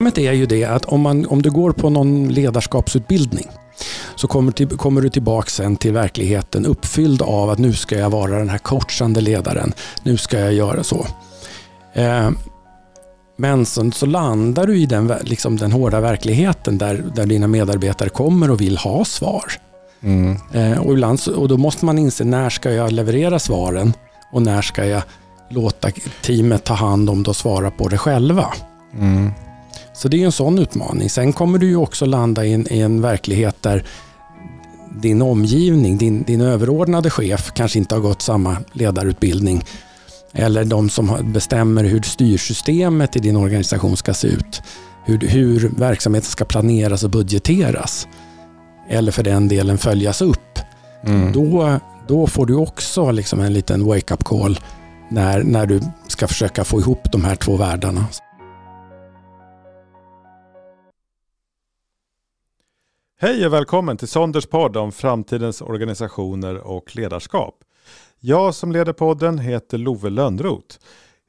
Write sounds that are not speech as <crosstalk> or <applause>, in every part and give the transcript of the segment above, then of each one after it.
Problemet är ju det att om, man, om du går på någon ledarskapsutbildning så kommer, till, kommer du tillbaka sen till verkligheten uppfylld av att nu ska jag vara den här coachande ledaren. Nu ska jag göra så. Eh, men sen så landar du i den, liksom den hårda verkligheten där, där dina medarbetare kommer och vill ha svar. Mm. Eh, och, ibland, och då måste man inse när ska jag leverera svaren och när ska jag låta teamet ta hand om det och svara på det själva. Mm. Så det är en sån utmaning. Sen kommer du ju också landa i en, i en verklighet där din omgivning, din, din överordnade chef kanske inte har gått samma ledarutbildning. Eller de som bestämmer hur styrsystemet i din organisation ska se ut. Hur, hur verksamheten ska planeras och budgeteras. Eller för den delen följas upp. Mm. Då, då får du också liksom en liten wake-up call när, när du ska försöka få ihop de här två världarna. Hej och välkommen till Sonders podd om framtidens organisationer och ledarskap. Jag som leder podden heter Love Lönnroth.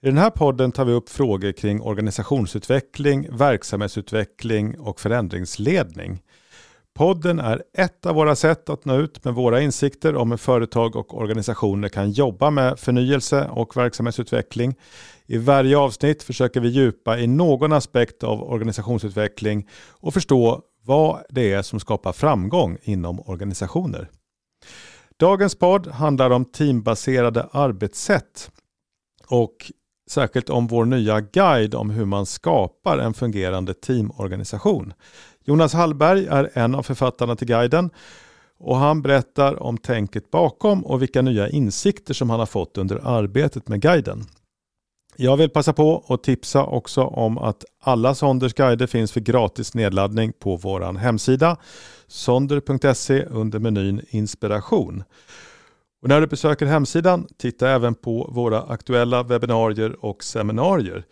I den här podden tar vi upp frågor kring organisationsutveckling, verksamhetsutveckling och förändringsledning. Podden är ett av våra sätt att nå ut med våra insikter om hur företag och organisationer kan jobba med förnyelse och verksamhetsutveckling. I varje avsnitt försöker vi djupa i någon aspekt av organisationsutveckling och förstå vad det är som skapar framgång inom organisationer. Dagens podd handlar om teambaserade arbetssätt och särskilt om vår nya guide om hur man skapar en fungerande teamorganisation. Jonas Hallberg är en av författarna till guiden och han berättar om tänket bakom och vilka nya insikter som han har fått under arbetet med guiden. Jag vill passa på att tipsa också om att alla Sonders guider finns för gratis nedladdning på vår hemsida sonder.se under menyn inspiration. Och när du besöker hemsidan, titta även på våra aktuella webbinarier och seminarier.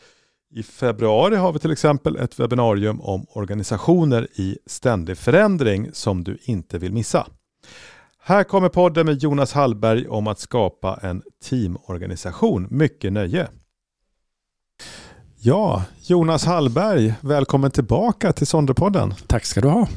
I februari har vi till exempel ett webbinarium om organisationer i ständig förändring som du inte vill missa. Här kommer podden med Jonas Hallberg om att skapa en teamorganisation. Mycket nöje! Ja, Jonas Hallberg, välkommen tillbaka till Sonderpodden. Tack ska du ha.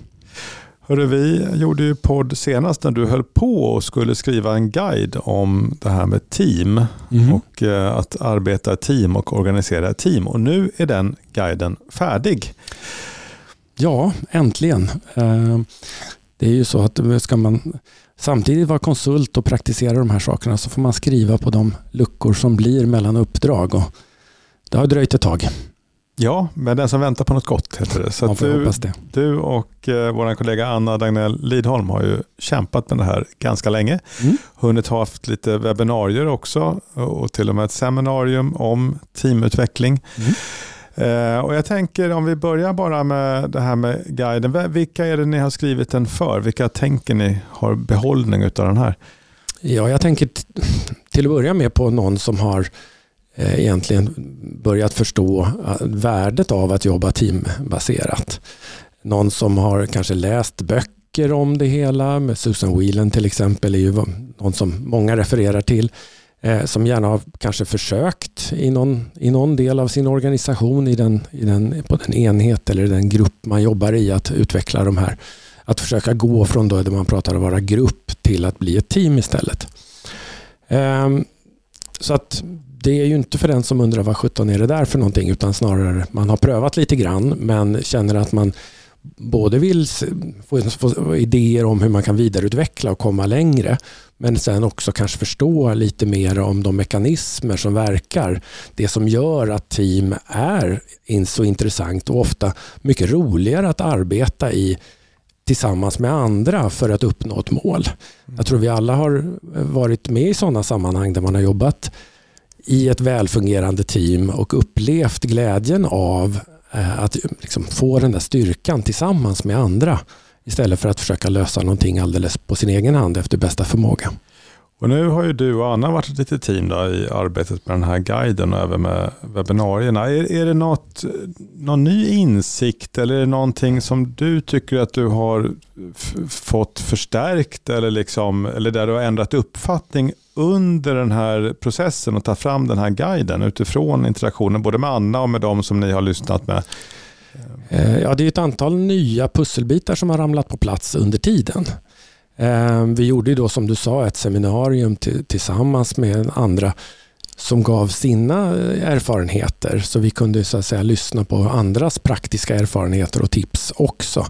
Hörru, vi gjorde ju podd senast när du höll på och skulle skriva en guide om det här med team mm. och eh, att arbeta team och organisera team. Och nu är den guiden färdig. Ja, äntligen. Eh, det är ju så att ska man samtidigt vara konsult och praktisera de här sakerna så får man skriva på de luckor som blir mellan uppdrag. Och det har dröjt ett tag. Ja, men den som väntar på något gott heter det. Så du, det. du och eh, vår kollega Anna Dagnell Lidholm har ju kämpat med det här ganska länge. Mm. Hunnit ha haft lite webbinarier också och till och med ett seminarium om teamutveckling. Mm. Eh, och jag tänker om vi börjar bara med det här med guiden. Vilka är det ni har skrivit den för? Vilka tänker ni har behållning av den här? Ja, jag tänker till att börja med på någon som har Eh, egentligen börjat förstå eh, värdet av att jobba teambaserat. Någon som har kanske läst böcker om det hela, med Susan Whelan till exempel, är ju någon som många refererar till, eh, som gärna har kanske försökt i någon, i någon del av sin organisation, i den, i den, på den enhet eller den grupp man jobbar i, att utveckla de här. Att försöka gå från då det man pratar om att vara grupp till att bli ett team istället. Ehm, så att det är ju inte för den som undrar vad 17 är det där för någonting utan snarare man har prövat lite grann men känner att man både vill få, få idéer om hur man kan vidareutveckla och komma längre men sen också kanske förstå lite mer om de mekanismer som verkar. Det som gör att team är så intressant och ofta mycket roligare att arbeta i tillsammans med andra för att uppnå ett mål. Jag tror vi alla har varit med i sådana sammanhang där man har jobbat i ett välfungerande team och upplevt glädjen av eh, att liksom få den där styrkan tillsammans med andra istället för att försöka lösa någonting alldeles på sin egen hand efter bästa förmåga. Och nu har ju du och Anna varit ett litet team då i arbetet med den här guiden och även med webbinarierna. Är, är det något, någon ny insikt eller är det någonting som du tycker att du har fått förstärkt eller, liksom, eller där du har ändrat uppfattning under den här processen och ta fram den här guiden utifrån interaktionen både med Anna och med de som ni har lyssnat med eh, ja, det är ett antal nya pusselbitar som har ramlat på plats under tiden. Ehm, vi gjorde då som du sa ett seminarium tillsammans med andra som gav sina eh, erfarenheter så vi kunde så att säga lyssna på andras praktiska erfarenheter och tips också.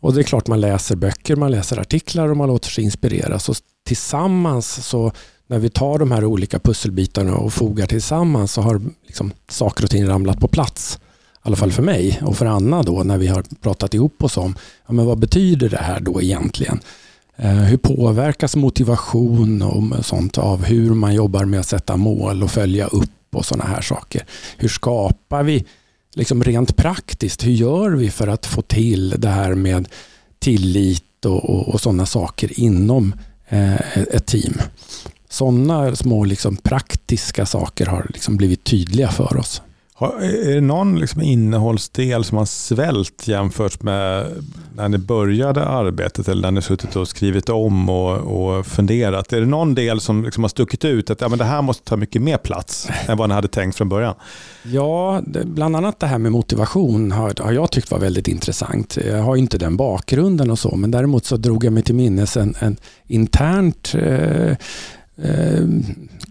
Och det är klart man läser böcker, man läser artiklar och man låter sig inspireras. Och tillsammans så när vi tar de här olika pusselbitarna och fogar tillsammans så har liksom saker och ting ramlat på plats. I alla fall för mig och för Anna då när vi har pratat ihop oss om ja, men vad betyder det här då egentligen? Eh, hur påverkas motivation och sånt av hur man jobbar med att sätta mål och följa upp och sådana här saker? Hur skapar vi liksom rent praktiskt, hur gör vi för att få till det här med tillit och, och, och sådana saker inom eh, ett team? Sådana små liksom, praktiska saker har liksom blivit tydliga för oss. Är det någon liksom innehållsdel som har svält jämfört med när ni började arbetet eller när ni suttit och skrivit om och, och funderat? Är det någon del som liksom har stuckit ut att ja, men det här måste ta mycket mer plats än vad ni hade tänkt från början? Ja, bland annat det här med motivation har, har jag tyckt var väldigt intressant. Jag har inte den bakgrunden och så, men däremot så drog jag mig till minnes en, en internt eh, eh,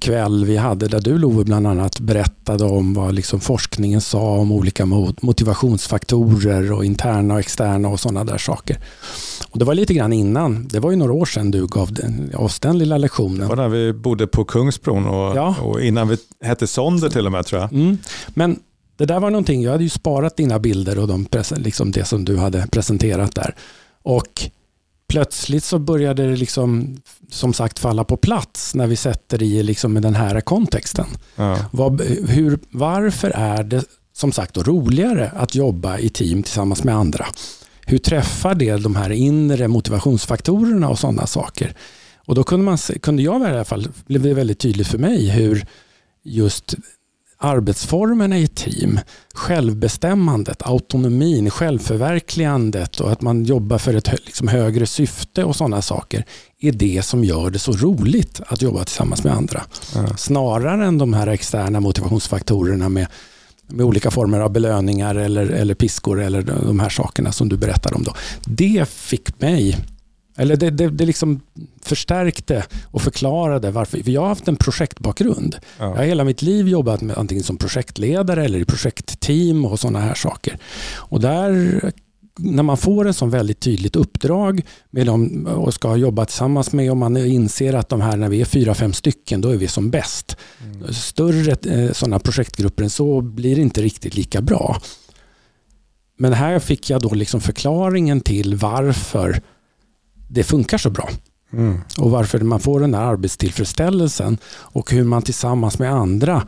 kväll vi hade där du Love bland annat berättade om vad liksom forskningen sa om olika motivationsfaktorer och interna och externa och sådana där saker. Och det var lite grann innan, det var ju några år sedan du gav den, oss den lilla lektionen. Det var när vi bodde på Kungsbron och, ja. och innan vi hette Sonder till och med tror jag. Mm. Men det där var någonting, jag hade ju sparat dina bilder och de, liksom det som du hade presenterat där. Och plötsligt så började det liksom, som sagt falla på plats när vi sätter det i liksom den här kontexten. Ja. Vad, hur, varför är det som sagt då roligare att jobba i team tillsammans med andra? Hur träffar det de här inre motivationsfaktorerna och sådana saker? Och då kunde, man, kunde jag i alla fall, blev det väldigt tydligt för mig hur just arbetsformerna i team, självbestämmandet, autonomin, självförverkligandet och att man jobbar för ett liksom högre syfte och sådana saker är det som gör det så roligt att jobba tillsammans med andra. Ja. Snarare än de här externa motivationsfaktorerna med, med olika former av belöningar eller, eller piskor eller de här sakerna som du berättar om. Då. Det fick mig eller det, det, det liksom förstärkte och förklarade varför. För jag har haft en projektbakgrund. Ja. Jag har hela mitt liv jobbat med antingen som projektledare eller i projektteam och sådana här saker. Och där när man får en sån väldigt tydligt uppdrag med dem och ska jobba tillsammans med och man inser att de här när vi är fyra, fem stycken, då är vi som bäst. Mm. Större eh, sådana projektgrupper än så blir inte riktigt lika bra. Men här fick jag då liksom förklaringen till varför det funkar så bra. Mm. Och varför man får den här arbetstillfredsställelsen och hur man tillsammans med andra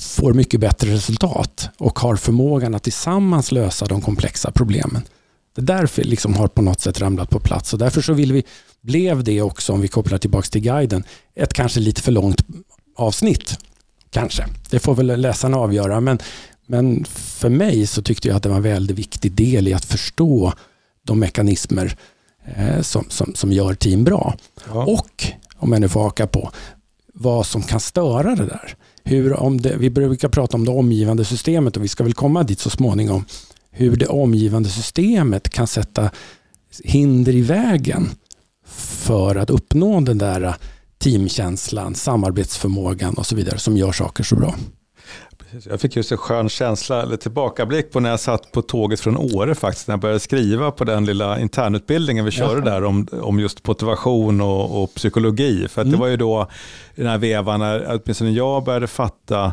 får mycket bättre resultat och har förmågan att tillsammans lösa de komplexa problemen. Det därför liksom har på något sätt ramlat på plats och därför så vill vi, blev det också, om vi kopplar tillbaka till guiden, ett kanske lite för långt avsnitt. Kanske, det får väl läsarna avgöra. Men, men för mig så tyckte jag att det var en väldigt viktig del i att förstå de mekanismer som, som, som gör team bra. Ja. Och, om jag nu får haka på, vad som kan störa det där. Hur, om det, vi brukar prata om det omgivande systemet och vi ska väl komma dit så småningom. Hur det omgivande systemet kan sätta hinder i vägen för att uppnå den där teamkänslan, samarbetsförmågan och så vidare som gör saker så bra. Jag fick just en skön känsla, eller tillbakablick på när jag satt på tåget från Åre faktiskt, när jag började skriva på den lilla internutbildningen vi körde Jaha. där om, om just motivation och, och psykologi. För mm. det var ju då i den här vevan när åtminstone jag började fatta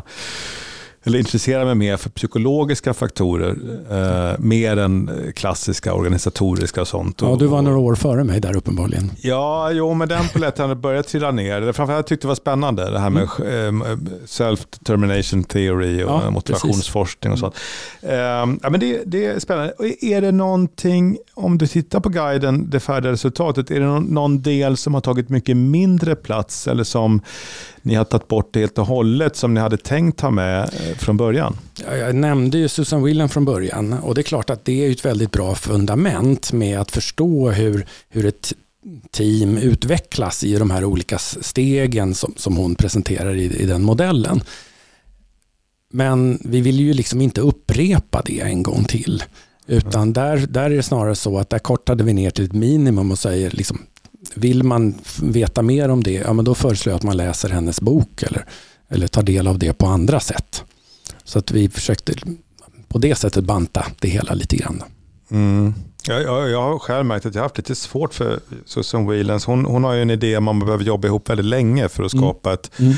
eller intresserar mig mer för psykologiska faktorer, eh, mer än klassiska organisatoriska och sånt. Ja, du var några år före mig där uppenbarligen. Ja, jo, men den polletten hade börjat trilla ner. Framförallt tyckte det var spännande, det här med mm. Eh, self-determination theory och ja, motivationsforskning och sånt. Eh, ja, men det, det, är spännande. Är det någonting, om du tittar på guiden, det färdiga resultatet, är det någon, någon del som har tagit mycket mindre plats eller som ni har tagit bort helt och hållet som ni hade tänkt ha med eh, från början? Jag nämnde ju Susan William från början och det är klart att det är ett väldigt bra fundament med att förstå hur, hur ett team utvecklas i de här olika stegen som, som hon presenterar i, i den modellen. men vi vill ju liksom inte upprepa det en gång till. Utan mm. där, där är det snarare så att där kortade vi ner till ett minimum och säger liksom, vill man veta mer om det, ja men då föreslår jag att man läser hennes bok eller, eller tar del av det på andra sätt. Så att vi försökte på det sättet banta det hela lite grann. Mm. Jag, jag, jag har själv märkt att jag har haft lite svårt för Susan Whelans. Hon, hon har ju en idé om man behöver jobba ihop väldigt länge för att mm. skapa mm. ett mm.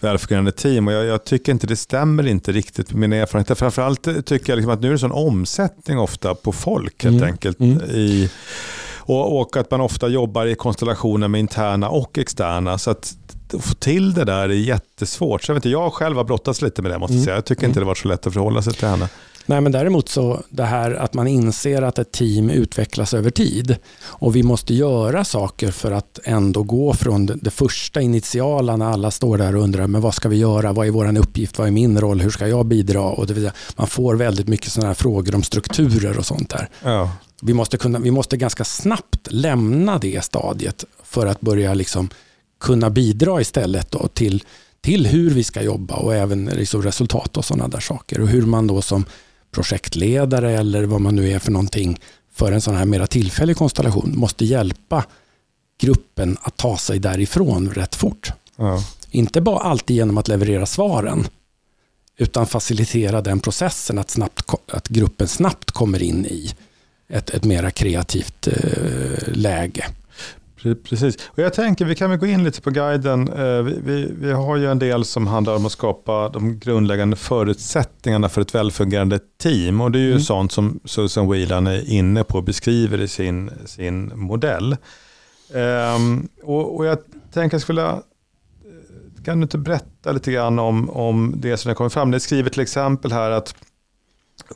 välfungerande team. Och jag, jag, tycker inte det stämmer inte riktigt med mina erfarenheter. Framförallt tycker jag liksom att nu är det sån omsättning ofta på folk helt mm. enkelt. Mm. I, och, och, att man ofta jobbar i konstellationer med interna och externa. Så att få till det där är jättesvårt. Så jag, vet inte, jag själv har brottats lite med det måste jag säga. Jag tycker inte det var så lätt att förhålla sig till henne. Nej, men däremot så det här att man inser att ett team utvecklas över tid och vi måste göra saker för att ändå gå från det första initiala när alla står där och undrar men vad ska vi göra, vad är vår uppgift, vad är min roll, hur ska jag bidra? Och det vill säga, man får väldigt mycket sådana här frågor om strukturer och sånt där. Ja. Vi, måste kunna, vi måste ganska snabbt lämna det stadiet för att börja liksom kunna bidra istället då till, till hur vi ska jobba och även liksom resultat och sådana där saker. Och hur man då som projektledare eller vad man nu är för någonting för en sån här mera tillfällig konstellation måste hjälpa gruppen att ta sig därifrån rätt fort. Ja. Inte bara alltid genom att leverera svaren, utan facilitera den processen att, snabbt, att gruppen snabbt kommer in i ett, ett mera kreativt eh, läge. Precis. Och jag tänker, vi kan väl gå in lite på guiden. Eh, vi, vi, vi, har ju en del som handlar om att skapa de grundläggande förutsättningarna för ett välfungerande team. Och det är ju mm. sånt som Susan Whelan är inne på och beskriver i sin, sin modell. Um, och, och, jag tänker jag skulle kan du inte berätta lite grann om, om det som har kommit fram? Det skriver till exempel här att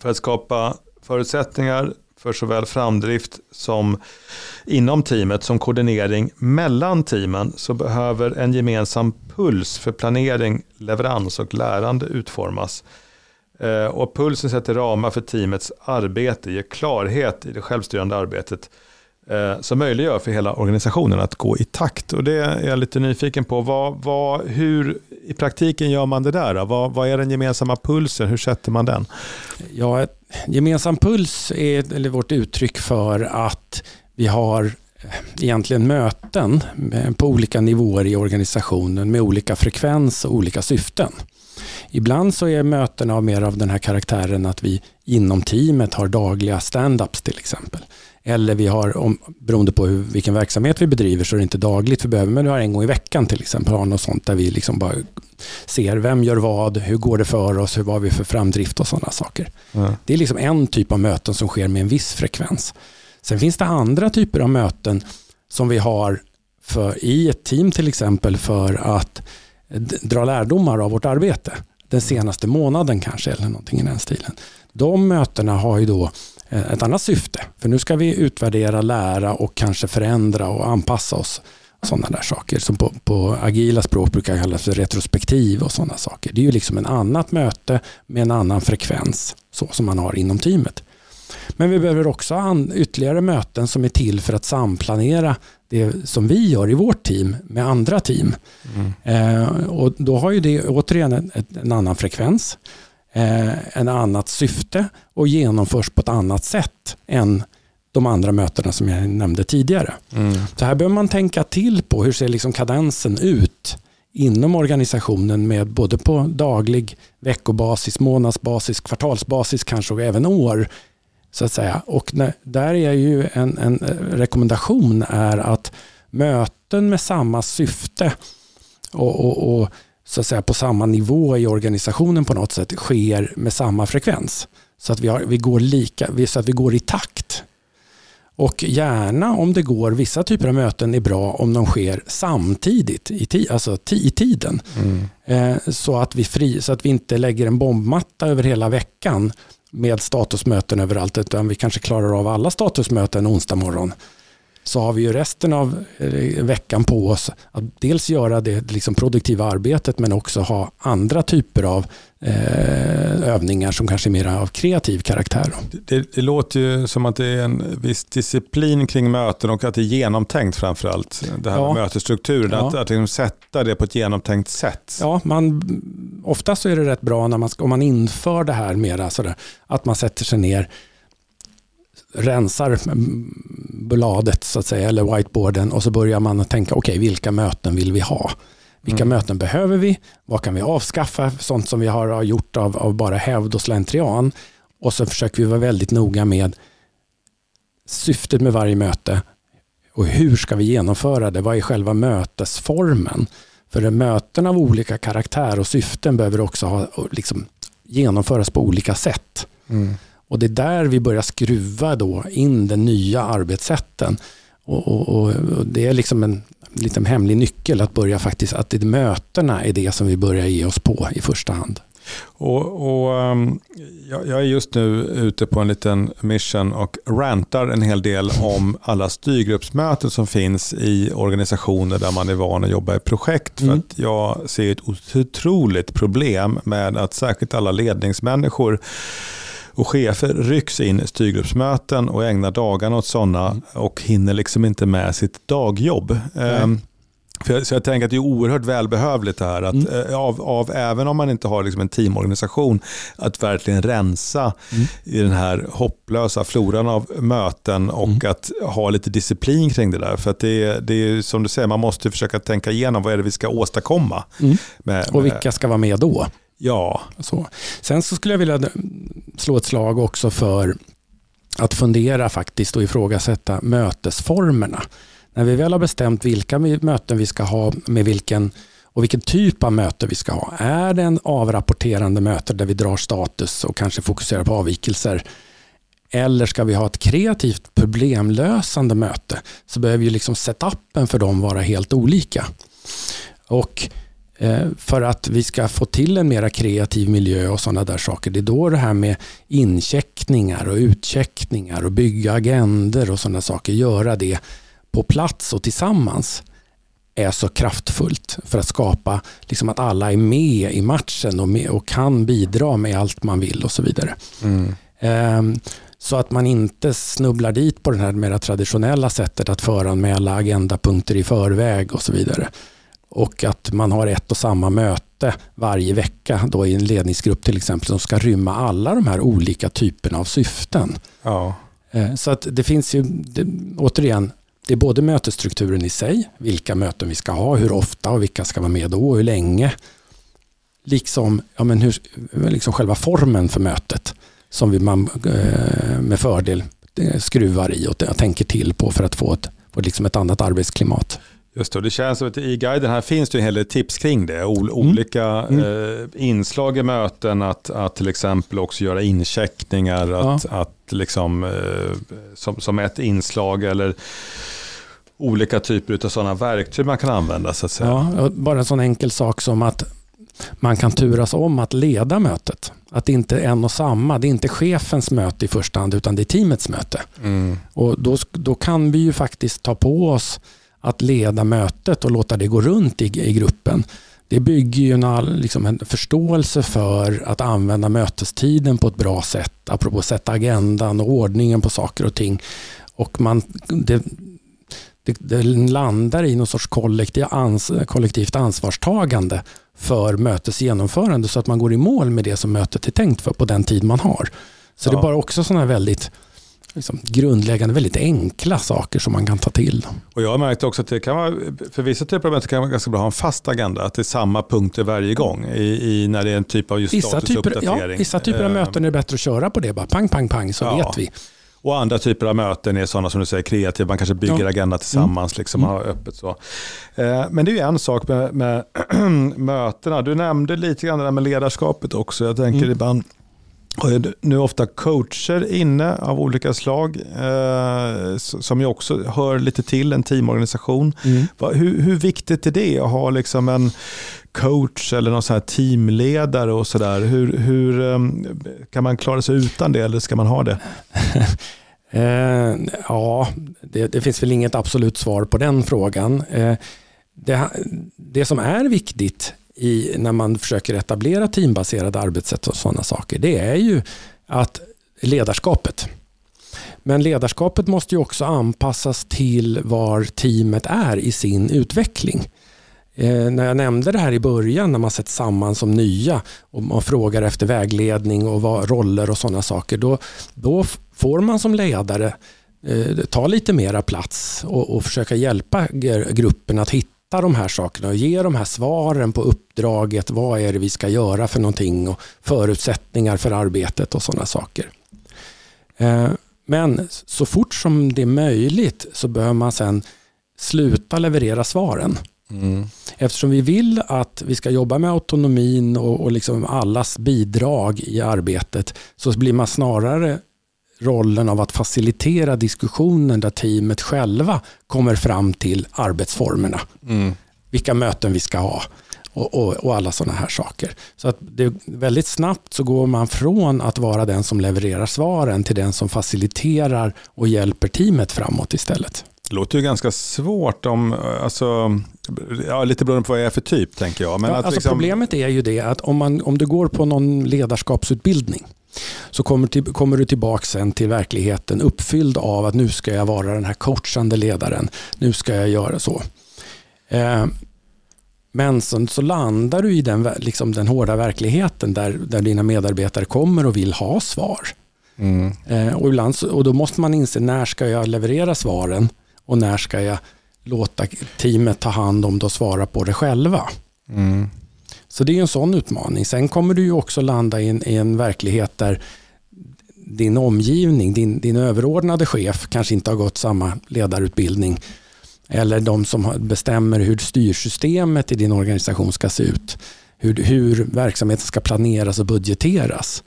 för att skapa förutsättningar för såväl framdrift som inom teamet som koordinering mellan teamen så behöver en gemensam puls för planering, leverans och lärande utformas. Eh, och pulsen sätter ramar för teamets arbete, ger klarhet i det självstyrande arbetet eh, som möjliggör för hela organisationen att gå i takt. Och det är jag lite nyfiken på. Vad, vad, hur i praktiken gör man det där? Vad, vad, är den gemensamma pulsen? Hur sätter man den? Ja, gemensam puls är eller vårt uttryck för att vi har eh, egentligen möten på olika nivåer i organisationen med olika frekvens och olika syften. Ibland så är mötena av mer av den här karaktären att vi inom teamet har dagliga stand-ups till exempel. Eller vi har, om, beroende på hur, vilken verksamhet vi bedriver, så är det inte dagligt vi behöver, men vi har en gång i veckan till exempel, har något sånt där vi liksom bara ser vem gör vad, hur går det för oss, hur var vi för framdrift och sådana saker. Mm. Det är liksom en typ av möten som sker med en viss frekvens. Sen finns det andra typer av möten som vi har för, i ett team till exempel för att dra lärdomar av vårt arbete. Den senaste månaden kanske, eller någonting i den stilen. De mötena har ju då eh, ett annat syfte. För nu ska vi utvärdera, lära och kanske förändra och anpassa oss. Sådana där saker som på, på agila språk brukar kallas för retrospektiv och sådana saker. Det är ju liksom en annat möte med en annan frekvens så som man har inom teamet. Men vi behöver också ha ytterligare möten som är till för att samplanera det som vi gör i vårt team med andra team. Mm. Eh, och då har ju det återigen en, en annan frekvens eh, en annat syfte och genomförs på ett annat sätt än de andra mötena som jag nämnde tidigare. Mm. Så här behöver man tänka till på hur ser liksom kadensen ut inom organisationen med både på daglig, veckobasis, månadsbasis, kvartalsbasis kanske och även år. Så att säga. Och när, där är ju en, en rekommendation är att möten med samma syfte och, och, och så att säga, på samma nivå i organisationen på något sätt sker med samma frekvens. Så att vi, har, vi, går, lika, så att vi går i takt. Och gärna om det går, vissa typer av möten är bra om de sker samtidigt i, ti, alltså i tiden. Mm. Eh, så, att vi fri, så att vi inte lägger en bombmatta över hela veckan med statusmöten överallt, utan vi kanske klarar av alla statusmöten onsdag morgon så har vi ju resten av eh, veckan på oss att dels göra det liksom produktiva arbetet men också ha andra typer av eh, övningar som kanske är mer av kreativ karaktär. Det, det, låter ju som att det är en viss disciplin kring möten och att det är genomtänkt framförallt. Det här ja. med mötesstrukturen, ja. att, att liksom sätta det på ett genomtänkt sätt. Ja, man, ofta så är det rätt bra när man, om man inför det här mera sådär, att man sätter sig ner rensar bladet så att säga, eller whiteboarden och så börjar man tänka, okej okay, vilka möten vill vi ha? Vilka mm. möten behöver vi? Vad kan vi avskaffa? Sånt som vi har gjort av, av bara hävd och slentrian. Och så försöker vi vara väldigt noga med syftet med varje möte och hur ska vi genomföra det? Vad är själva mötesformen? För möten av olika karaktär och syften behöver också ha, liksom, genomföras på olika sätt. Mm. Och det är där vi börjar skruva då in den nya arbetssätten. Och, och, och, det är liksom en liten hemlig nyckel att börja faktiskt, att det mötena är det som vi börjar ge oss på i första hand. Och, och um, jag, jag är just nu ute på en liten mission och rantar en hel del om alla styrgruppsmöten som finns i organisationer där man är van att jobba i projekt. Mm. För att jag ser ett otroligt problem med att särskilt alla ledningsmänniskor och chefer rycks in i styrgruppsmöten och ägnar dagarna åt sådana mm. och hinner liksom inte med sitt dagjobb. Mm. Jag, så jag tänker att det är oerhört välbehövligt det här. Att, mm. Eh, av, av, även om man inte har liksom en teamorganisation, att verkligen rensa mm. i den här hopplösa floran av möten och mm. att ha lite disciplin kring det där. För att det, det är som du säger, man måste försöka tänka igenom vad är det vi ska åstadkomma. Mm. Med, och vilka ska vara med då? Ja. Så. Sen så skulle jag vilja slå ett slag också för att fundera faktiskt och ifrågasätta mötesformerna. När vi väl har bestämt vilka möten vi ska ha med vilken och vilken typ av möte vi ska ha. Är det en avrapporterande möte där vi drar status och kanske fokuserar på avvikelser? Eller ska vi ha ett kreativt problemlösande möte? Så behöver ju liksom setupen för dem vara helt olika. Och för att vi ska få till en mera kreativ miljö och sådana där saker. Det är då det här med incheckningar och utcheckningar och bygga agender och sådana saker, göra det på plats och tillsammans är så kraftfullt för att skapa liksom att alla är med i matchen och, med, och kan bidra med allt man vill och så vidare. Mm. Um, så att man inte snubblar dit på det här mera traditionella sättet att föranmäla agendapunkter i förväg och så vidare och att man har ett och samma möte varje vecka då i en ledningsgrupp till exempel som ska rymma alla de här olika typerna av syften. Ja. Eh, så att det finns ju, det, återigen, det är både mötesstrukturen i sig, vilka möten vi ska ha, hur ofta och vilka ska vara med då och hur länge. Liksom, ja men hur, liksom själva formen för mötet som vi man eh, med fördel eh, skruvar i och tänker till på för att få ett, få liksom ett annat arbetsklimat. Just det, det känns som att i guiden här finns det en hel del tips kring det. Mm. olika mm. Eh, inslag i möten, att, att till exempel också göra incheckningar, att, ja. att liksom, eh, som, som ett inslag eller olika typer av sådana verktyg man kan använda. Så att säga. Ja, bara en sån enkel sak som att man kan turas om att leda mötet. Att det inte är en och samma. Det är inte chefens möte i första hand utan det är teamets möte. Mm. Och då, då kan vi ju faktiskt ta på oss att leda mötet och låta det gå runt i, i gruppen. Det bygger ju en, liksom en förståelse för att använda mötestiden på ett bra sätt, apropå sätta agendan och ordningen på saker och ting. Och man, det, det, det landar i någon sorts kollektiv ans, kollektivt ansvarstagande för mötets genomförande så att man går i mål med det som mötet är tänkt för på den tid man har. Så ja. det är bara också sådana väldigt liksom, grundläggande, väldigt enkla saker som man kan ta till. Och jag har märkt också att det kan vara, för vissa typer av möten kan vara ganska bra att ha en fast agenda, att det är samma punkter varje gång i, i när det är en typ av just vissa typer, ja, vissa typer av möten är det bättre att köra på det, bara pang, pang, pang, så ja. vet vi. Och andra typer av möten är sådana som du säger kreativa, man kanske bygger ja. agenda tillsammans, mm. liksom, mm. öppet så. Eh, men det är ju en sak med, med <clears throat> mötena. Du nämnde lite grann det där med ledarskapet också. Jag tänker mm. ibland, nu ofta coacher inne av olika slag eh, som ju också hör lite till en teamorganisation. Mm. Va, hur, hur, viktigt är det att ha liksom en coach eller någon sån här teamledare och sådär? Hur, hur um, kan man klara sig utan det eller ska man ha det? <laughs> Eh, ja, det, det, finns väl inget absolut svar på den frågan. Eh, det, det, som är viktigt i, när man försöker etablera teambaserade arbetssätt och sådana saker, det är ju att ledarskapet. Men ledarskapet måste ju också anpassas till var teamet är i sin utveckling. Eh, när jag nämnde det här i början när man sätts samman som nya och man frågar efter vägledning och vad, roller och sådana saker. Då, då får man som ledare eh, ta lite mera plats och, och försöka hjälpa gruppen att hitta de här sakerna och ge de här svaren på uppdraget. Vad är det vi ska göra för någonting och förutsättningar för arbetet och sådana saker. Eh, men så fort som det är möjligt så behöver man sen sluta leverera svaren. Mm. Eftersom vi vill att vi ska jobba med autonomin och, och liksom allas bidrag i arbetet så blir man snarare rollen av att facilitera diskussionen där teamet själva kommer fram till arbetsformerna. Mm. Vilka möten vi ska ha och, och, och alla sådana här saker. Så att det, väldigt snabbt så går man från att vara den som levererar svaren till den som faciliterar och hjälper teamet framåt istället. Det låter ju ganska svårt om, alltså, ja, lite beroende på vad jag är för typ tänker jag. Men ja, alltså liksom... Problemet är ju det att om, man, om du går på någon ledarskapsutbildning så kommer, till, kommer du tillbaka sen till verkligheten uppfylld av att nu ska jag vara den här coachande ledaren. Nu ska jag göra så. Eh, men sen så landar du i den, liksom den hårda verkligheten där, där dina medarbetare kommer och vill ha svar. Mm. Eh, och, ibland, och då måste man inse när ska jag leverera svaren och när ska jag låta teamet ta hand om det och svara på det själva. Mm. Så det är en sån utmaning. Sen kommer du ju också landa i en, i en verklighet där din omgivning, din, din överordnade chef kanske inte har gått samma ledarutbildning eller de som bestämmer hur styrsystemet i din organisation ska se ut. Hur, hur verksamheten ska planeras och budgeteras.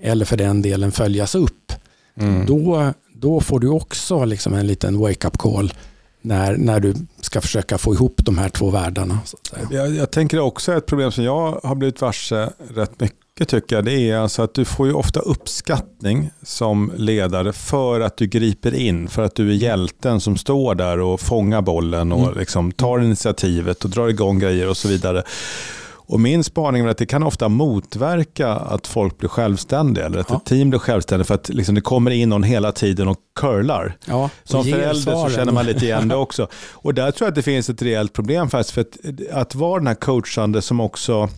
Eller för den delen följas upp. Mm. Då, då får du också liksom en liten wake-up call när, när du ska försöka få ihop de här två världarna. Jag, jag tänker också ett problem som jag har blivit varse rätt mycket tycker jag, det är alltså att du får ju ofta uppskattning som ledare för att du griper in, för att du är hjälten som står där och fångar bollen och mm. liksom tar initiativet och drar igång grejer och så vidare. Och min spaning är att det kan ofta motverka att folk blir självständiga eller att ja. ett team blir självständigt för att liksom det kommer in någon hela tiden och curlar. Ja, Som förälder så känner man lite igen det också. Och där tror jag att det finns ett reellt problem faktiskt. För att, att vara den här coachande som också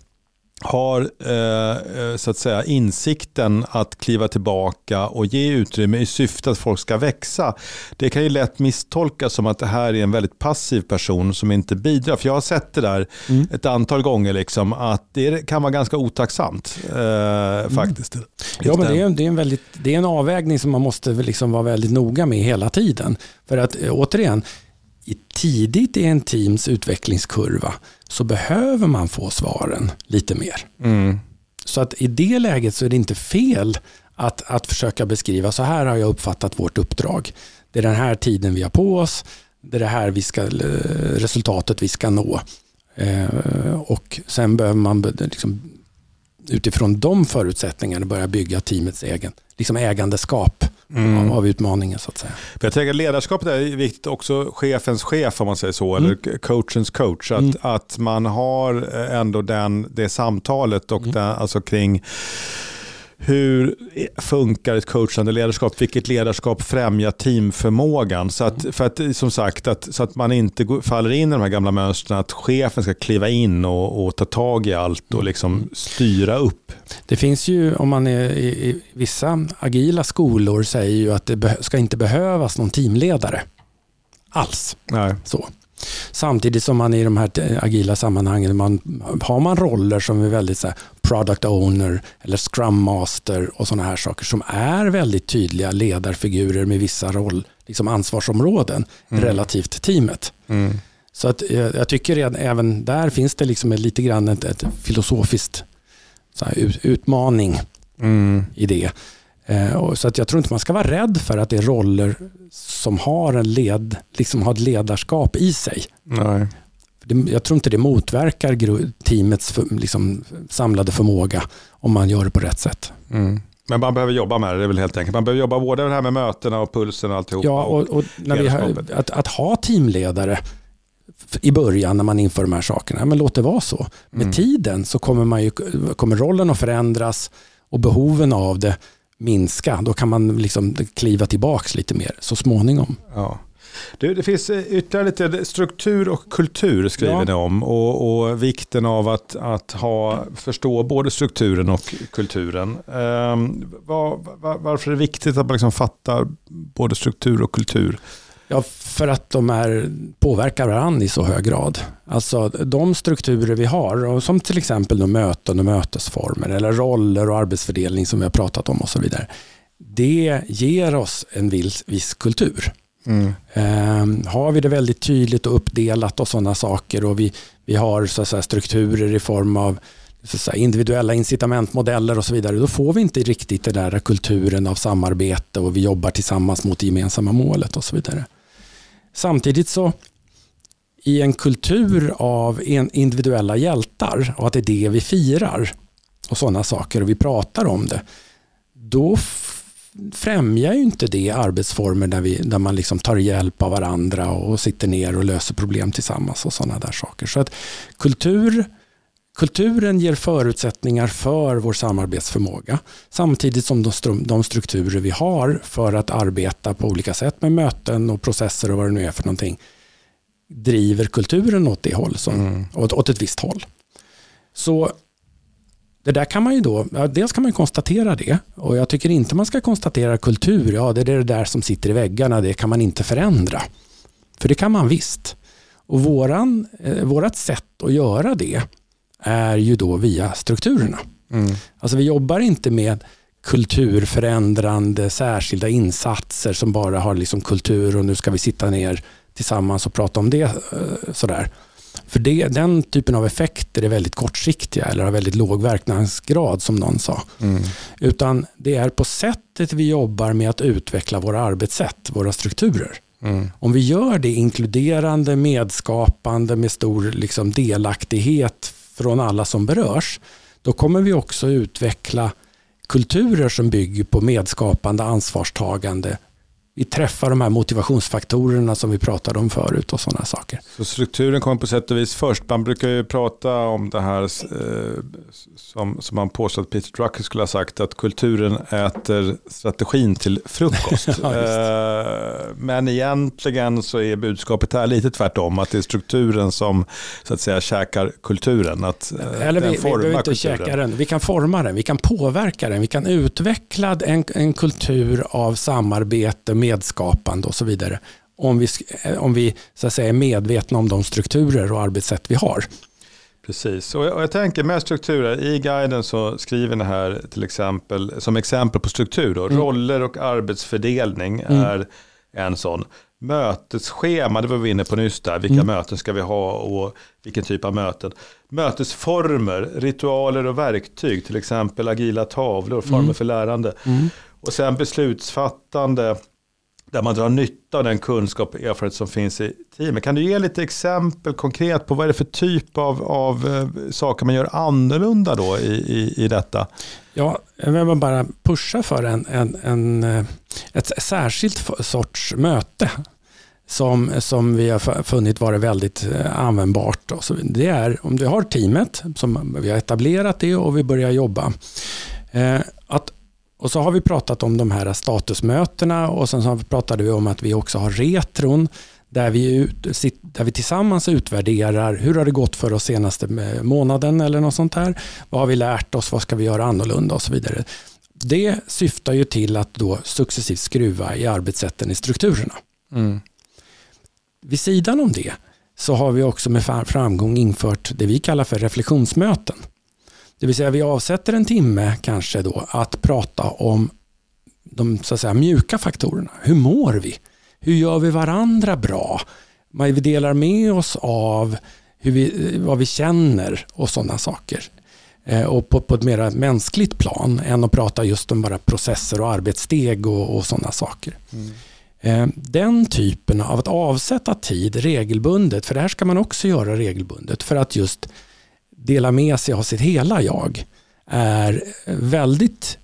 har eh, eh, så att säga insikten att kliva tillbaka och ge utrymme i syfte att folk ska växa. Det kan ju lätt misstolkas som att det här är en väldigt passiv person som inte bidrar. För jag har sett det där mm. ett antal gånger, liksom, att det kan vara ganska otacksamt eh, mm. faktiskt. Ja, men det är, det, är en väldigt, det är en avvägning som man måste liksom vara väldigt noga med hela tiden. För att eh, återigen, tidigt i en teams utvecklingskurva så behöver man få svaren lite mer. Mm. Så att i det läget så är det inte fel att, att försöka beskriva, så här har jag uppfattat vårt uppdrag. Det är den här tiden vi har på oss, det är det här vi ska, eh, resultatet vi ska nå. Eh, och sen behöver man liksom, utifrån de förutsättningarna börja bygga teamets egen liksom ägandeskap mm. av, utmaningen. så att säga. Jag tänker ledarskapet är viktigt också, chefens chef om man säger så, mm. eller coachens coach. Att, mm. att man har ändå den, det samtalet och mm. den, alltså kring hur funkar ett coachande ledarskap? Vilket ledarskap främjar teamförmågan? Så att, för att, som sagt, att, så att man inte faller in i de här gamla mönstren att chefen ska kliva in och, och ta tag i allt och liksom styra upp. Det finns ju, om man är i, i vissa agila skolor säger ju att det ska inte behövas någon teamledare alls. Nej. Så. Samtidigt som man i de här agila sammanhangen man, har man roller som är väldigt så här, product owner eller scrum master och sådana här saker som är väldigt tydliga ledarfigurer med vissa roll, liksom ansvarsområden mm. relativt teamet. Mm. Så att jag, jag tycker att även där finns det liksom lite grann ett, ett filosofiskt här, utmaning mm. i det. Eh, så att jag tror inte man ska vara rädd för att det är roller som har, en led, liksom har ett ledarskap i sig. Nej. Jag tror inte det motverkar teamets liksom, samlade förmåga om man gör det på rätt sätt. Mm. Men man behöver jobba med det, det är väl helt enkelt. Man behöver jobba både det här med mötena och pulsen och alltihop. Ja, och, och när vi har, att, att ha teamledare i början när man inför de här sakerna, men låt det vara så. Med mm. tiden så kommer, man ju, kommer rollen att förändras och behoven av det minska. Då kan man liksom kliva tillbaka lite mer så småningom. Ja. Du, det finns eh, ytterligare lite struktur och kultur skriver ja. ni om och, och, vikten av att, att ha, förstå både strukturen och kulturen. Um, var, var, varför är det viktigt att man liksom fattar både struktur och kultur? Ja, för att de är, påverkar varandra i så hög grad. Alltså de strukturer vi har, som till exempel möten och mötesformer eller roller och arbetsfördelning som vi har pratat om och så vidare. Det ger oss en viss, viss kultur. Mm. Eh, har vi det väldigt tydligt och uppdelat och sådana saker och vi, vi har så säga, strukturer i form av så individuella incitamentmodeller och så vidare, då får vi inte riktigt den där kulturen av samarbete och vi jobbar tillsammans mot det gemensamma målet och så vidare. Samtidigt så i en kultur av individuella hjältar och att det är det vi firar och sådana saker och vi pratar om det, då främjar ju inte det arbetsformer där, vi, där man liksom tar hjälp av varandra och sitter ner och löser problem tillsammans och sådana där saker. Så att kultur, kulturen ger förutsättningar för vår samarbetsförmåga samtidigt som de strukturer vi har för att arbeta på olika sätt med möten och processer och vad det nu är för någonting driver kulturen åt det håll, som, mm. åt, åt ett visst håll. Så det där kan man ju då, dels kan man konstatera det och jag tycker inte man ska konstatera kultur, ja det är det där som sitter i väggarna, det kan man inte förändra. För det kan man visst. Och våran, eh, vårat sätt att göra det är ju då via strukturerna. Mm. Alltså vi jobbar inte med kulturförändrande särskilda insatser som bara har liksom kultur och nu ska vi sitta ner tillsammans och prata om det. Eh, sådär. För det, den typen av effekter är väldigt kortsiktiga eller har väldigt låg verknadsgrad som någon sa. Mm. Utan det är på sättet vi jobbar med att utveckla våra arbetssätt, våra strukturer. Mm. Om vi gör det inkluderande, medskapande med stor liksom, delaktighet från alla som berörs, då kommer vi också utveckla kulturer som bygger på medskapande, ansvarstagande, vi träffar de här motivationsfaktorerna som vi pratade om förut och sådana saker. Så strukturen kommer på sätt och vis först. Man brukar ju prata om det här eh, som, som man påstår att Peter Drucker skulle ha sagt att kulturen äter strategin till frukost. <laughs> ja, eh, men egentligen så är budskapet här lite tvärtom, att det är strukturen som så att säga käkar kulturen. Att, eh, Eller vi, vi behöver inte kulturen. käka den, vi kan forma den, vi kan påverka den, vi kan utveckla en, en kultur av samarbete, medskapande och så vidare. Om vi, om vi så att säga, är medvetna om de strukturer och arbetssätt vi har. Precis, och jag, och jag, tänker med strukturer, i guiden så skriver ni här till exempel, som exempel på struktur, då, mm. roller och arbetsfördelning mm. är en sån. Mötesschema, det var vi inne på nyss där, vilka mm. möten ska vi ha och vilken typ av möten. Mötesformer, ritualer och verktyg, till exempel agila tavlor, former mm. för lärande. Mm. Och sen beslutsfattande, där man drar nytta av den kunskap och erfarenhet som finns i teamet. Kan du ge lite exempel konkret på vad är det för typ av, av eh, saker man gör annorlunda då i, i, i detta? Ja, jag vill bara pusha för en, en, en, eh, ett särskilt sorts möte som, som vi har funnit vara väldigt eh, användbart. Det är om du har teamet, som vi har etablerat det och vi börjar jobba och så har vi pratat om de här statusmötena och sen så pratade vi om att vi också har retron där vi, där vi tillsammans utvärderar hur har det gått för oss senaste månaden eller något sånt här. Vad har vi lärt oss? Vad ska vi göra annorlunda och så vidare. Det syftar ju till att då successivt skruva i arbetssätten i strukturerna. Mm. Vid sidan om det så har vi också med framgång infört det vi kallar för reflektionsmöten. Det vill säga vi avsätter en timme kanske då att prata om de så att säga, mjuka faktorerna. Hur mår vi? Hur gör vi varandra bra? Vi delar med oss av, hur vi, vad vi känner och sådana saker. Eh, och på, på ett mer mänskligt plan än att prata just om bara processer och arbetssteg och, och sådana saker. Mm. Eh, den typen av att avsätta tid regelbundet, för det här ska man också göra regelbundet, för att just dela med sig av sitt hela jag är väldigt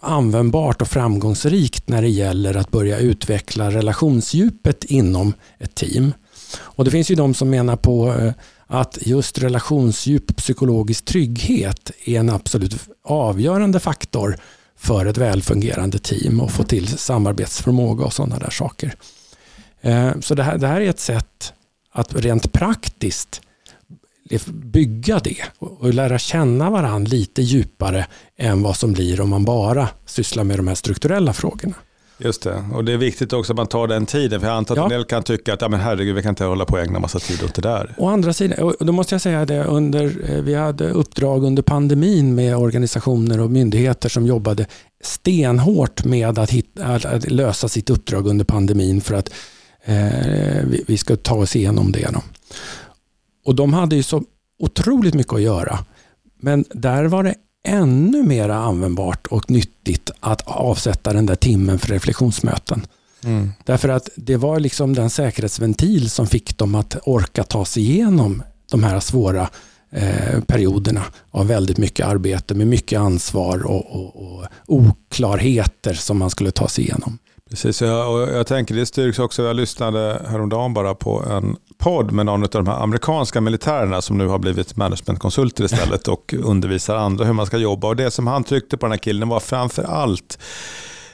användbart och framgångsrikt när det gäller att börja utveckla relationsdjupet inom ett team. Och Det finns ju de som menar på eh, att just relationsdjup och psykologisk trygghet är en absolut avgörande faktor för ett välfungerande team och få till samarbetsförmåga och sådana där saker. Eh, så det här, det här är ett sätt att rent praktiskt bygga det och lära känna varandra lite djupare än vad som blir om man bara sysslar med de här strukturella frågorna. Just det, och det är viktigt också att man tar den tiden. För jag antar att ja. en del kan tycka att ja, men herregud, vi kan inte hålla på och ägna massa tid åt det där. Å andra sidan, och då måste jag säga det, under, eh, vi hade uppdrag under pandemin med organisationer och myndigheter som jobbade stenhårt med att, hitta, att lösa sitt uppdrag under pandemin för att eh, vi, vi ska ta oss igenom det. Då. Och de hade ju så otroligt mycket att göra. Men där var det ännu mer användbart och nyttigt att avsätta den där timmen för reflektionsmöten. Mm. Därför att det var liksom den säkerhetsventil som fick dem att orka ta sig igenom de här svåra eh, perioderna av väldigt mycket arbete med mycket ansvar och, och, och oklarheter som man skulle ta sig igenom. Precis, jag, och jag tänker det styrks också. Jag lyssnade häromdagen bara på en podd med någon av de här amerikanska militärerna som nu har blivit managementkonsulter istället och undervisar andra hur man ska jobba. Och Det som han tryckte på den här killen var framför allt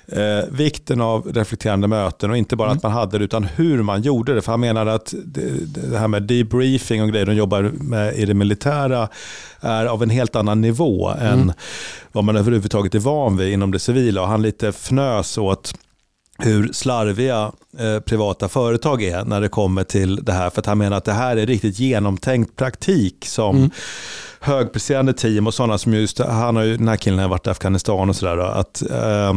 eh, vikten av reflekterande möten och inte bara mm. att man hade det utan hur man gjorde det. För han menade att det, det här med debriefing och grejer de jobbar med i det militära är av en helt annan nivå mm. än vad man överhuvudtaget är van vid inom det civila. Och han lite fnös åt hur slarviga eh, privata företag är när det kommer till det här. För att han menar att det här är riktigt genomtänkt praktik som mm. högpresterande team och sådana som just, han har ju, den här killen har varit i Afghanistan och sådär. Att, eh,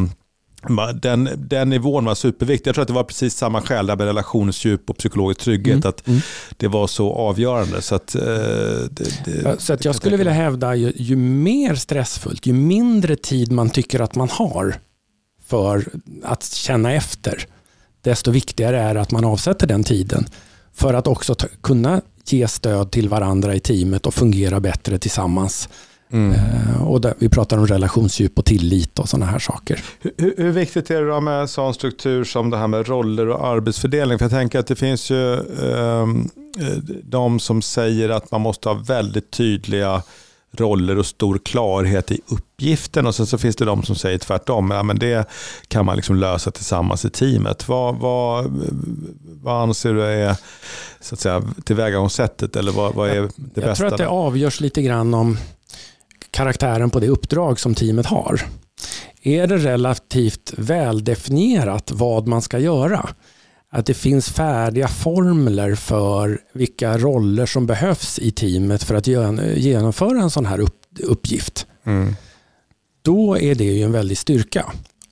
den, den nivån var superviktig. Jag tror att det var precis samma skäl där med relationsdjup och psykologisk trygghet. Mm. Att mm. Det var så avgörande. Så, att, eh, det, det, så att jag skulle vilja hävda ju, ju mer stressfullt, ju mindre tid man tycker att man har, för att känna efter, desto viktigare är att man avsätter den tiden för att också kunna ge stöd till varandra i teamet och fungera bättre tillsammans. Mm. Eh, och där, vi pratar om relationsdjup och tillit och sådana här saker. Hur, hur viktigt är det då med sån struktur som det här med roller och arbetsfördelning? För jag tänker att det finns ju eh, de som säger att man måste ha väldigt tydliga roller och stor klarhet i uppgiften och sen så finns det de som säger tvärtom. Ja, men det kan man liksom lösa tillsammans i teamet. Vad, vad, vad anser du är så att säga, tillvägagångssättet eller vad, vad är det jag, bästa? Jag tror att det avgörs lite grann om karaktären på det uppdrag som teamet har. Är det relativt väldefinierat vad man ska göra? Att det finns färdiga formler för vilka roller som behövs i teamet för att genomföra en sån här uppgift. Mm. Då är det ju en väldig styrka.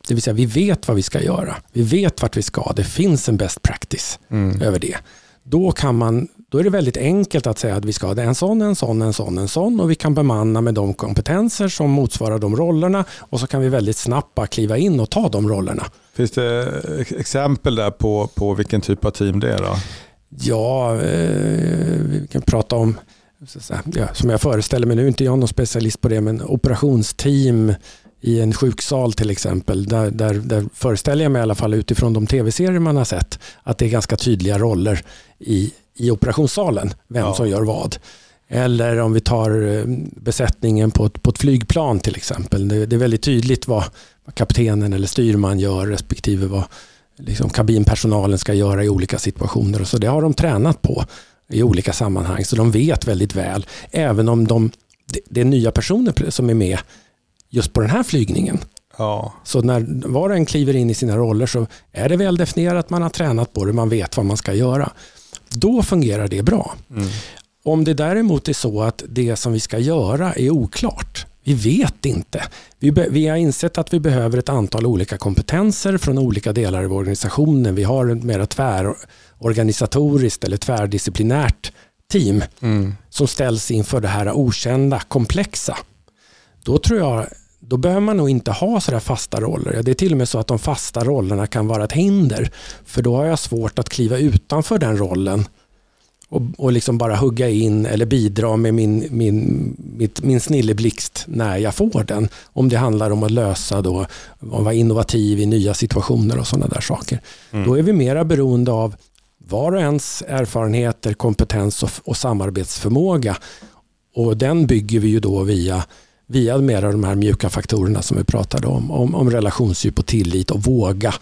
Det vill säga vi vet vad vi ska göra. Vi vet vart vi ska. Det finns en best practice mm. över det. Då kan man då är det väldigt enkelt att säga att vi ska ha en sån, en sån, en sån, en sån och vi kan bemanna med de kompetenser som motsvarar de rollerna och så kan vi väldigt snabbt bara kliva in och ta de rollerna. Finns det exempel där på, på vilken typ av team det är? Då? Ja, eh, vi kan prata om, ja, som jag föreställer mig, nu är inte jag någon specialist på det, men operationsteam i en sjuksal till exempel. Där, där, där föreställer jag mig i alla fall utifrån de tv-serier man har sett att det är ganska tydliga roller i, i operationssalen, vem ja. som gör vad. Eller om vi tar eh, besättningen på ett, på ett flygplan till exempel. Det, det är väldigt tydligt vad, vad kaptenen eller styrman gör respektive vad liksom, kabinpersonalen ska göra i olika situationer. Och så det har de tränat på i olika sammanhang. Så de vet väldigt väl, även om de, det, är nya personer som är med just på den här flygningen. Ja. Så när var och en kliver in i sina roller så är det väl definierat, man har tränat på det, man vet vad man ska göra. Då fungerar det bra. Mm. Om det däremot är så att det som vi ska göra är oklart, vi vet inte. Vi, vi, har insett att vi behöver ett antal olika kompetenser från olika delar av organisationen. Vi har ett mer tvärorganisatoriskt eller tvärdisciplinärt team mm. som ställs inför det här okända, komplexa. Då tror jag då behöver man nog inte ha sådär fasta roller. Det är till och med så att de fasta rollerna kan vara ett hinder. För då har jag svårt att kliva utanför den rollen och, och liksom bara hugga in eller bidra med min, min, mitt, min snilleblixt när jag får den. Om det handlar om att lösa då, att vara innovativ i nya situationer och sådana där saker. Mm. Då är vi mera beroende av var och ens erfarenheter, kompetens och, och samarbetsförmåga. Och den bygger vi ju då via via mera de här mjuka faktorerna som vi pratade om. Om, om relationsdjup och tillit och våga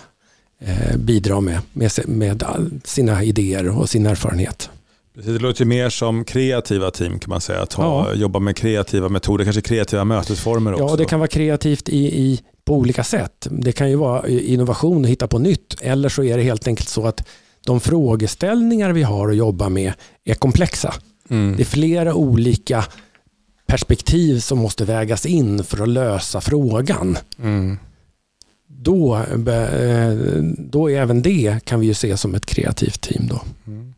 eh, bidra med, med, med, sina idéer och sin erfarenhet. Precis, det låter mer som kreativa team kan man säga. Att ha, ja. jobba med kreativa metoder, kanske kreativa mötesformer också. Ja, det kan vara kreativt i, i, på olika sätt. Det kan ju vara innovation och hitta på nytt. Eller så är det helt enkelt så att de frågeställningar vi har att jobba med är komplexa. Mm. Det är flera olika perspektiv som måste vägas in för att lösa frågan. Mm. Då, eh, då är även det kan vi ju se som ett kreativt team. Då. Mm.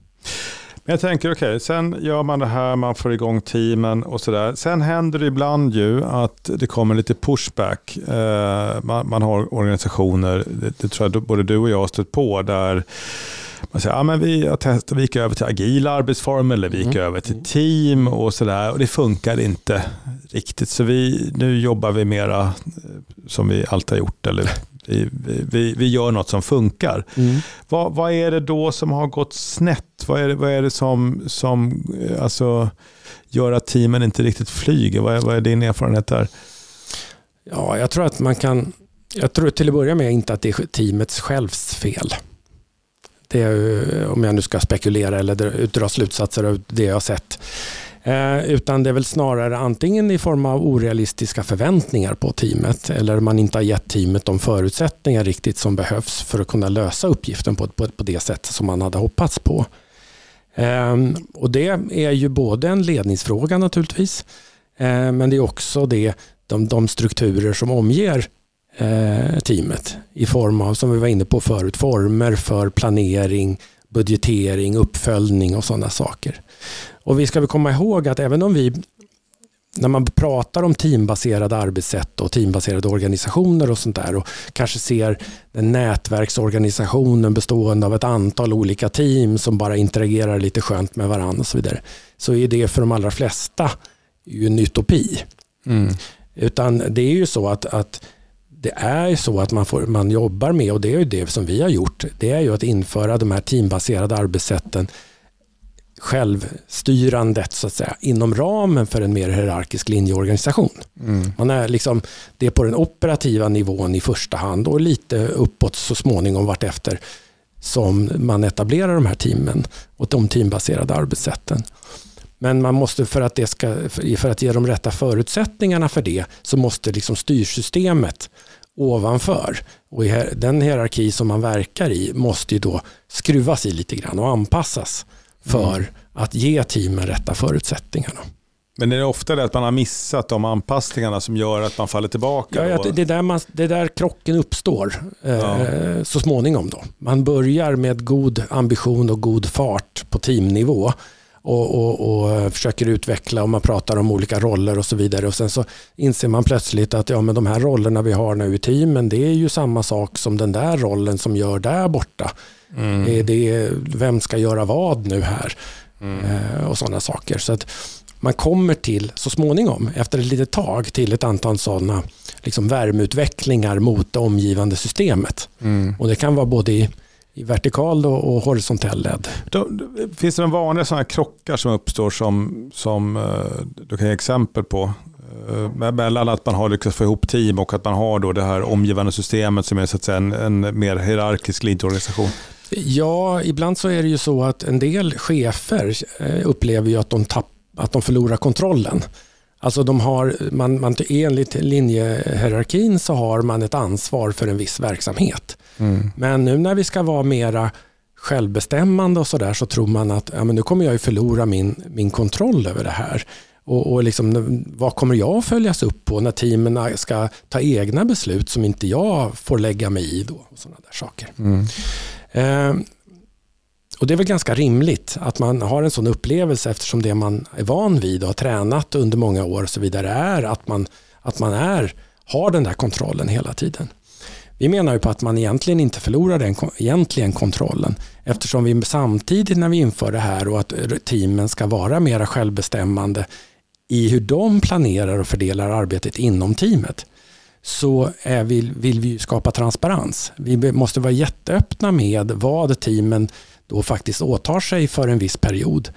Men jag tänker, okej, okay, sen gör man det här, man får igång teamen och sådär. Sen händer det ibland ju att det kommer lite pushback. Eh, man, man, har organisationer, det, det, tror jag både du och jag har stött på, där man säger, ja, men vi har testat, vi gick över till agila arbetsformer eller vi gick mm. över till team och sådär. Och det funkar inte riktigt. Så vi, nu jobbar vi mera eh, som vi alltid har gjort. Eller vi, vi, vi gör något som funkar. Mm. Vad, vad är det då som har gått snett? Vad är det, vad är det som, som eh, alltså, gör att teamen inte riktigt flyger? Vad är, vad är din erfarenhet där? Ja, jag tror att man kan... Jag tror till att börja med inte att det är teamets självs fel. Det är, om jag nu ska spekulera eller dra slutsatser av det jag har sett. Eh, utan det är väl snarare antingen i form av orealistiska förväntningar på teamet eller man inte har gett teamet de förutsättningar riktigt som behövs för att kunna lösa uppgiften på, på, på det sätt som man hade hoppats på. Eh, och Det är ju både en ledningsfråga naturligtvis eh, men det är också det, de, de strukturer som omger eh, teamet i form av, som vi var inne på förut, former för planering, budgetering, uppföljning och sådana saker. Och vi ska väl komma ihåg att även om vi när man pratar om teambaserade arbetssätt och teambaserade organisationer och sånt där och kanske ser en nätverksorganisationen bestående av ett antal olika team som bara interagerar lite skönt med varandra och så vidare. Så är det för de allra flesta ju en utopi. Mm. Utan det är ju så att, att det är så att man, får, man jobbar med, och det är ju det som vi har gjort, det är ju att införa de här teambaserade arbetssätten självstyrandet så att säga, inom ramen för en mer hierarkisk linjeorganisation. Mm. Man är liksom, det är på den operativa nivån i första hand och lite uppåt så småningom vartefter som man etablerar de här teamen och de teambaserade arbetssätten. Men man måste för att, det ska, för att ge de rätta förutsättningarna för det så måste liksom styrsystemet ovanför och den hierarki som man verkar i måste ju då skruvas i lite grann och anpassas för att ge teamen rätta förutsättningarna. Men är det ofta det att man har missat de anpassningarna som gör att man faller tillbaka? Ja, det, är där man, det är där krocken uppstår eh, ja. så småningom. Då. Man börjar med god ambition och god fart på teamnivå och, och, och, försöker utveckla och man pratar om olika roller och så vidare. Och sen så inser man plötsligt att ja, men de här rollerna vi har nu i teamen det är ju samma sak som den där rollen som gör där borta. Mm. Det, vem ska göra vad nu här? Mm. Eh, och sådana saker. Så att man kommer till, så småningom, efter ett litet tag, till ett antal sådana liksom värmeutvecklingar mot det omgivande systemet. Mm. Och Det kan vara både i i vertikal och, horisontell led. Finns det några vanliga sådana krockar som uppstår som, som eh, du kan ge exempel på? Eh, mellan att man har lyckats få ihop team och att man har då det här omgivande systemet som är så att säga en, en mer hierarkisk linjeorganisation. Ja, ibland så är det ju så att en del chefer eh, upplever ju att de, tapp, att de förlorar kontrollen. Alltså de har, man, man, enligt linjehierarkin så har man ett ansvar för en viss verksamhet. Mm. Men nu när vi ska vara mera självbestämmande och sådär så tror man att ja, men nu kommer jag ju förlora min, min kontroll över det här. Och, och liksom, vad kommer jag att följas upp på när teamen ska ta egna beslut som inte jag får lägga mig i? Då, och sådana där saker. Mm. Eh, och Det är väl ganska rimligt att man har en sån upplevelse eftersom det man är van vid och har tränat under många år och så vidare är att man, att man är, har den där kontrollen hela tiden. Vi menar ju på att man egentligen inte förlorar den egentligen kontrollen eftersom vi samtidigt när vi inför det här och att teamen ska vara mera självbestämmande i hur de planerar och fördelar arbetet inom teamet så är vi, vill vi skapa transparens. Vi måste vara jätteöppna med vad teamen då faktiskt åtar sig för en viss period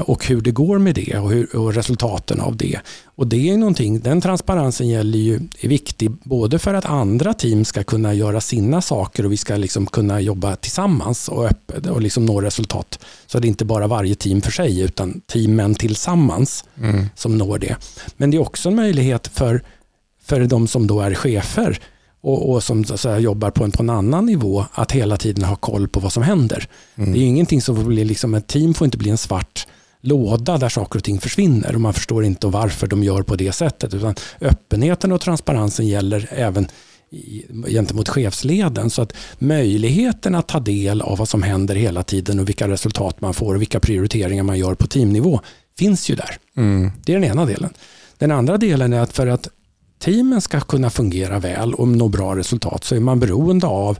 och hur det går med det och, hur, och, resultaten av det. Och det är någonting, Den transparensen gäller ju, är viktig både för att andra team ska kunna göra sina saker och vi ska liksom kunna jobba tillsammans och öppet och liksom nå resultat. Så det är inte bara varje team för sig utan teamen tillsammans mm. som når det. Men det är också en möjlighet för, för de som då är chefer och, och som säga, jobbar på en, på en annan nivå att hela tiden ha koll på vad som händer. Mm. Det är ingenting som blir, liksom, ett team får inte bli en svart låda där saker och ting försvinner och man förstår inte varför de gör på det sättet. Utan öppenheten och transparensen gäller även gentemot chefsleden. Så att möjligheten att ta del av vad som händer hela tiden och vilka resultat man får och vilka prioriteringar man gör på teamnivå finns ju där. Mm. Det är den ena delen. Den andra delen är att för att teamen ska kunna fungera väl och nå bra resultat så är man beroende av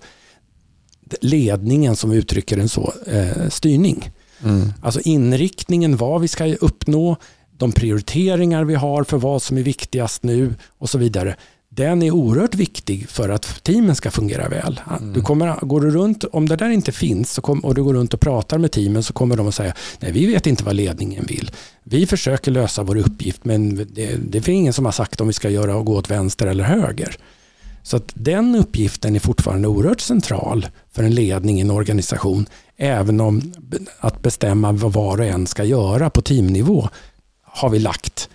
ledningen som uttrycker en så eh, styrning. Mm. Alltså inriktningen, vad vi ska uppnå, de prioriteringar vi har för vad som är viktigast nu och så vidare den är oerhört viktig för att teamen ska fungera väl. Mm. Du kommer, går du runt, om det där inte finns kom, och du går runt och pratar med teamen så kommer de att säga nej vi vet inte vad ledningen vill. Vi försöker lösa vår uppgift men det, det finns ingen som har sagt om vi ska göra och gå åt vänster eller höger. Så att den uppgiften är fortfarande oerhört central för en ledning i en organisation. Även om att bestämma vad var och en ska göra på teamnivå har vi lagt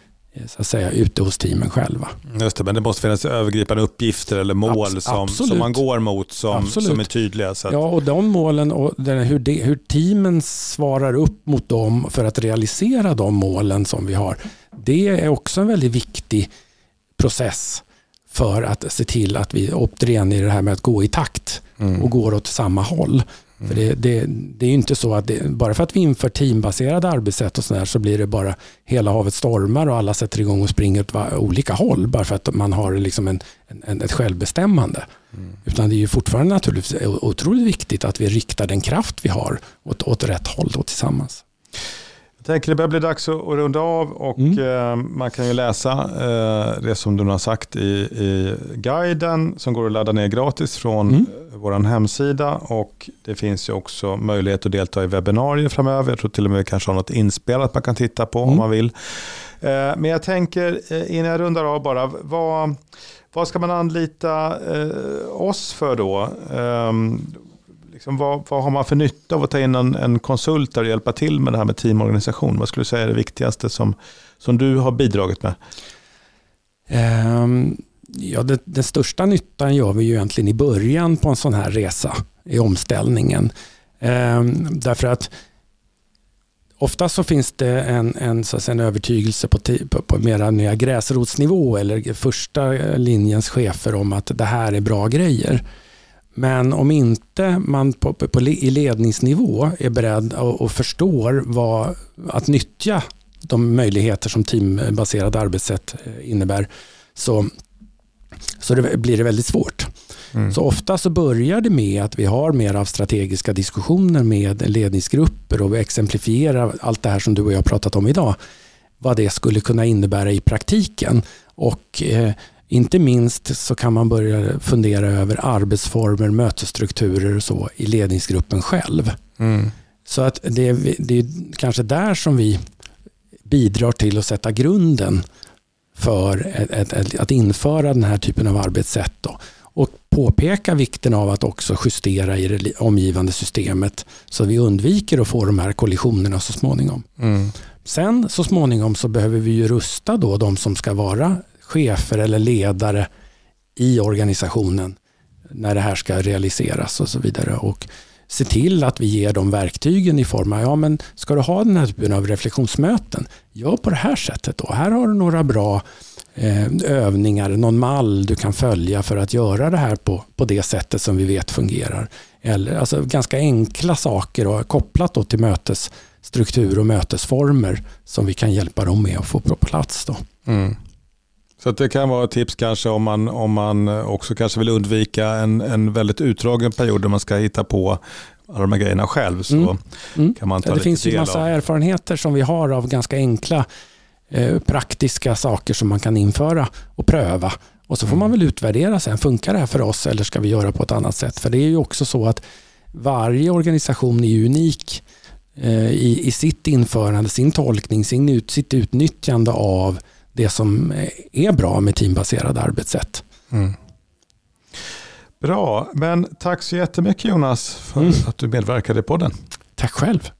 så att säga, ute hos teamen själva. Just det, men det måste finnas övergripande uppgifter eller mål Abs som, som man går mot som, som är tydliga. Så att... Ja, och de målen och hur, det, hur teamen svarar upp mot dem för att realisera de målen som vi har. Det är också en väldigt viktig process för att se till att vi återigen i det här med att gå i takt mm. och går åt samma håll. För det, det, det, är ju inte så att det, bara för att vi inför teambaserade arbetssätt och sådär så blir det bara hela havet stormar och alla sätter igång och springer åt olika håll bara för att man har liksom en, en ett självbestämmande. Mm. Utan det är ju fortfarande naturligtvis otroligt viktigt att vi riktar den kraft vi har åt, åt rätt håll då tillsammans. Jag tänker det börjar bli dags att runda av och mm. Eh, man kan ju läsa eh, det som du har sagt i, i guiden som går att ladda ner gratis från mm. vår hemsida och det finns ju också möjlighet att delta i webbinarier framöver. Jag tror till och med vi kanske har något inspelat man kan titta på mm. om man vill. Eh, men jag tänker innan jag rundar av bara, vad, vad ska man anlita oss för då? Ehm, Liksom vad, vad, har man för nytta av att ta in en, en konsult och hjälpa till med det här med teamorganisation? Vad skulle du säga är det viktigaste som, som du har bidragit med? Um, ja, det, den största nyttan gör vi ju egentligen i början på en sån här resa i omställningen. Um, därför att Ofta så finns det en, en, så säga, en övertygelse på, på, på mera nya gräsrotsnivå eller första linjens chefer om att det här är bra grejer. Men om inte man på, på, på i ledningsnivå är beredd och, och förstår vad, att nyttja de möjligheter som teambaserade arbetssätt eh, innebär så, så det blir det väldigt svårt. Mm. Så ofta så börjar det med att vi har mer av strategiska diskussioner med ledningsgrupper och vi exemplifierar allt det här som du och jag har pratat om idag. Vad det skulle kunna innebära i praktiken. Och eh, inte minst så kan man börja fundera över arbetsformer, mötesstrukturer och så i ledningsgruppen själv. Mm. Så att det, det är kanske där som vi bidrar till att sätta grunden för ett, ett, ett, att införa den här typen av arbetssätt. Då. Och påpeka vikten av att också justera i det omgivande systemet så vi undviker att få de här kollisionerna så småningom. Mm. Sen så småningom så behöver vi ju rusta då de som ska vara chefer eller ledare i organisationen när det här ska realiseras och så vidare. Och se till att vi ger dem verktygen i form av, ja men ska du ha den här typen av reflektionsmöten, gör på det här sättet då. Här har du några bra eh, övningar, någon mall du kan följa för att göra det här på, på det sättet som vi vet fungerar. Eller, alltså ganska enkla saker och kopplat då till mötesstruktur och mötesformer som vi kan hjälpa dem med att få på plats. Då. Mm. Så det kan vara ett tips kanske om man, om man också kanske vill undvika en, en väldigt utdragen period där man ska hitta på alla de här grejerna själv. Så mm. Mm. kan man ta ja, det lite finns ju massa av. erfarenheter som vi har av ganska enkla eh, praktiska saker som man kan införa och pröva. Och så får man mm. väl utvärdera sen, funkar det här för oss eller ska vi göra på ett annat sätt? För det är ju också så att varje organisation är unik eh, i, i sitt införande, sin tolkning, sin ut, sitt utnyttjande av det som är bra med teambaserade arbetssätt. Mm. Bra, men tack så jättemycket Jonas för mm. att du medverkade i podden. Tack själv.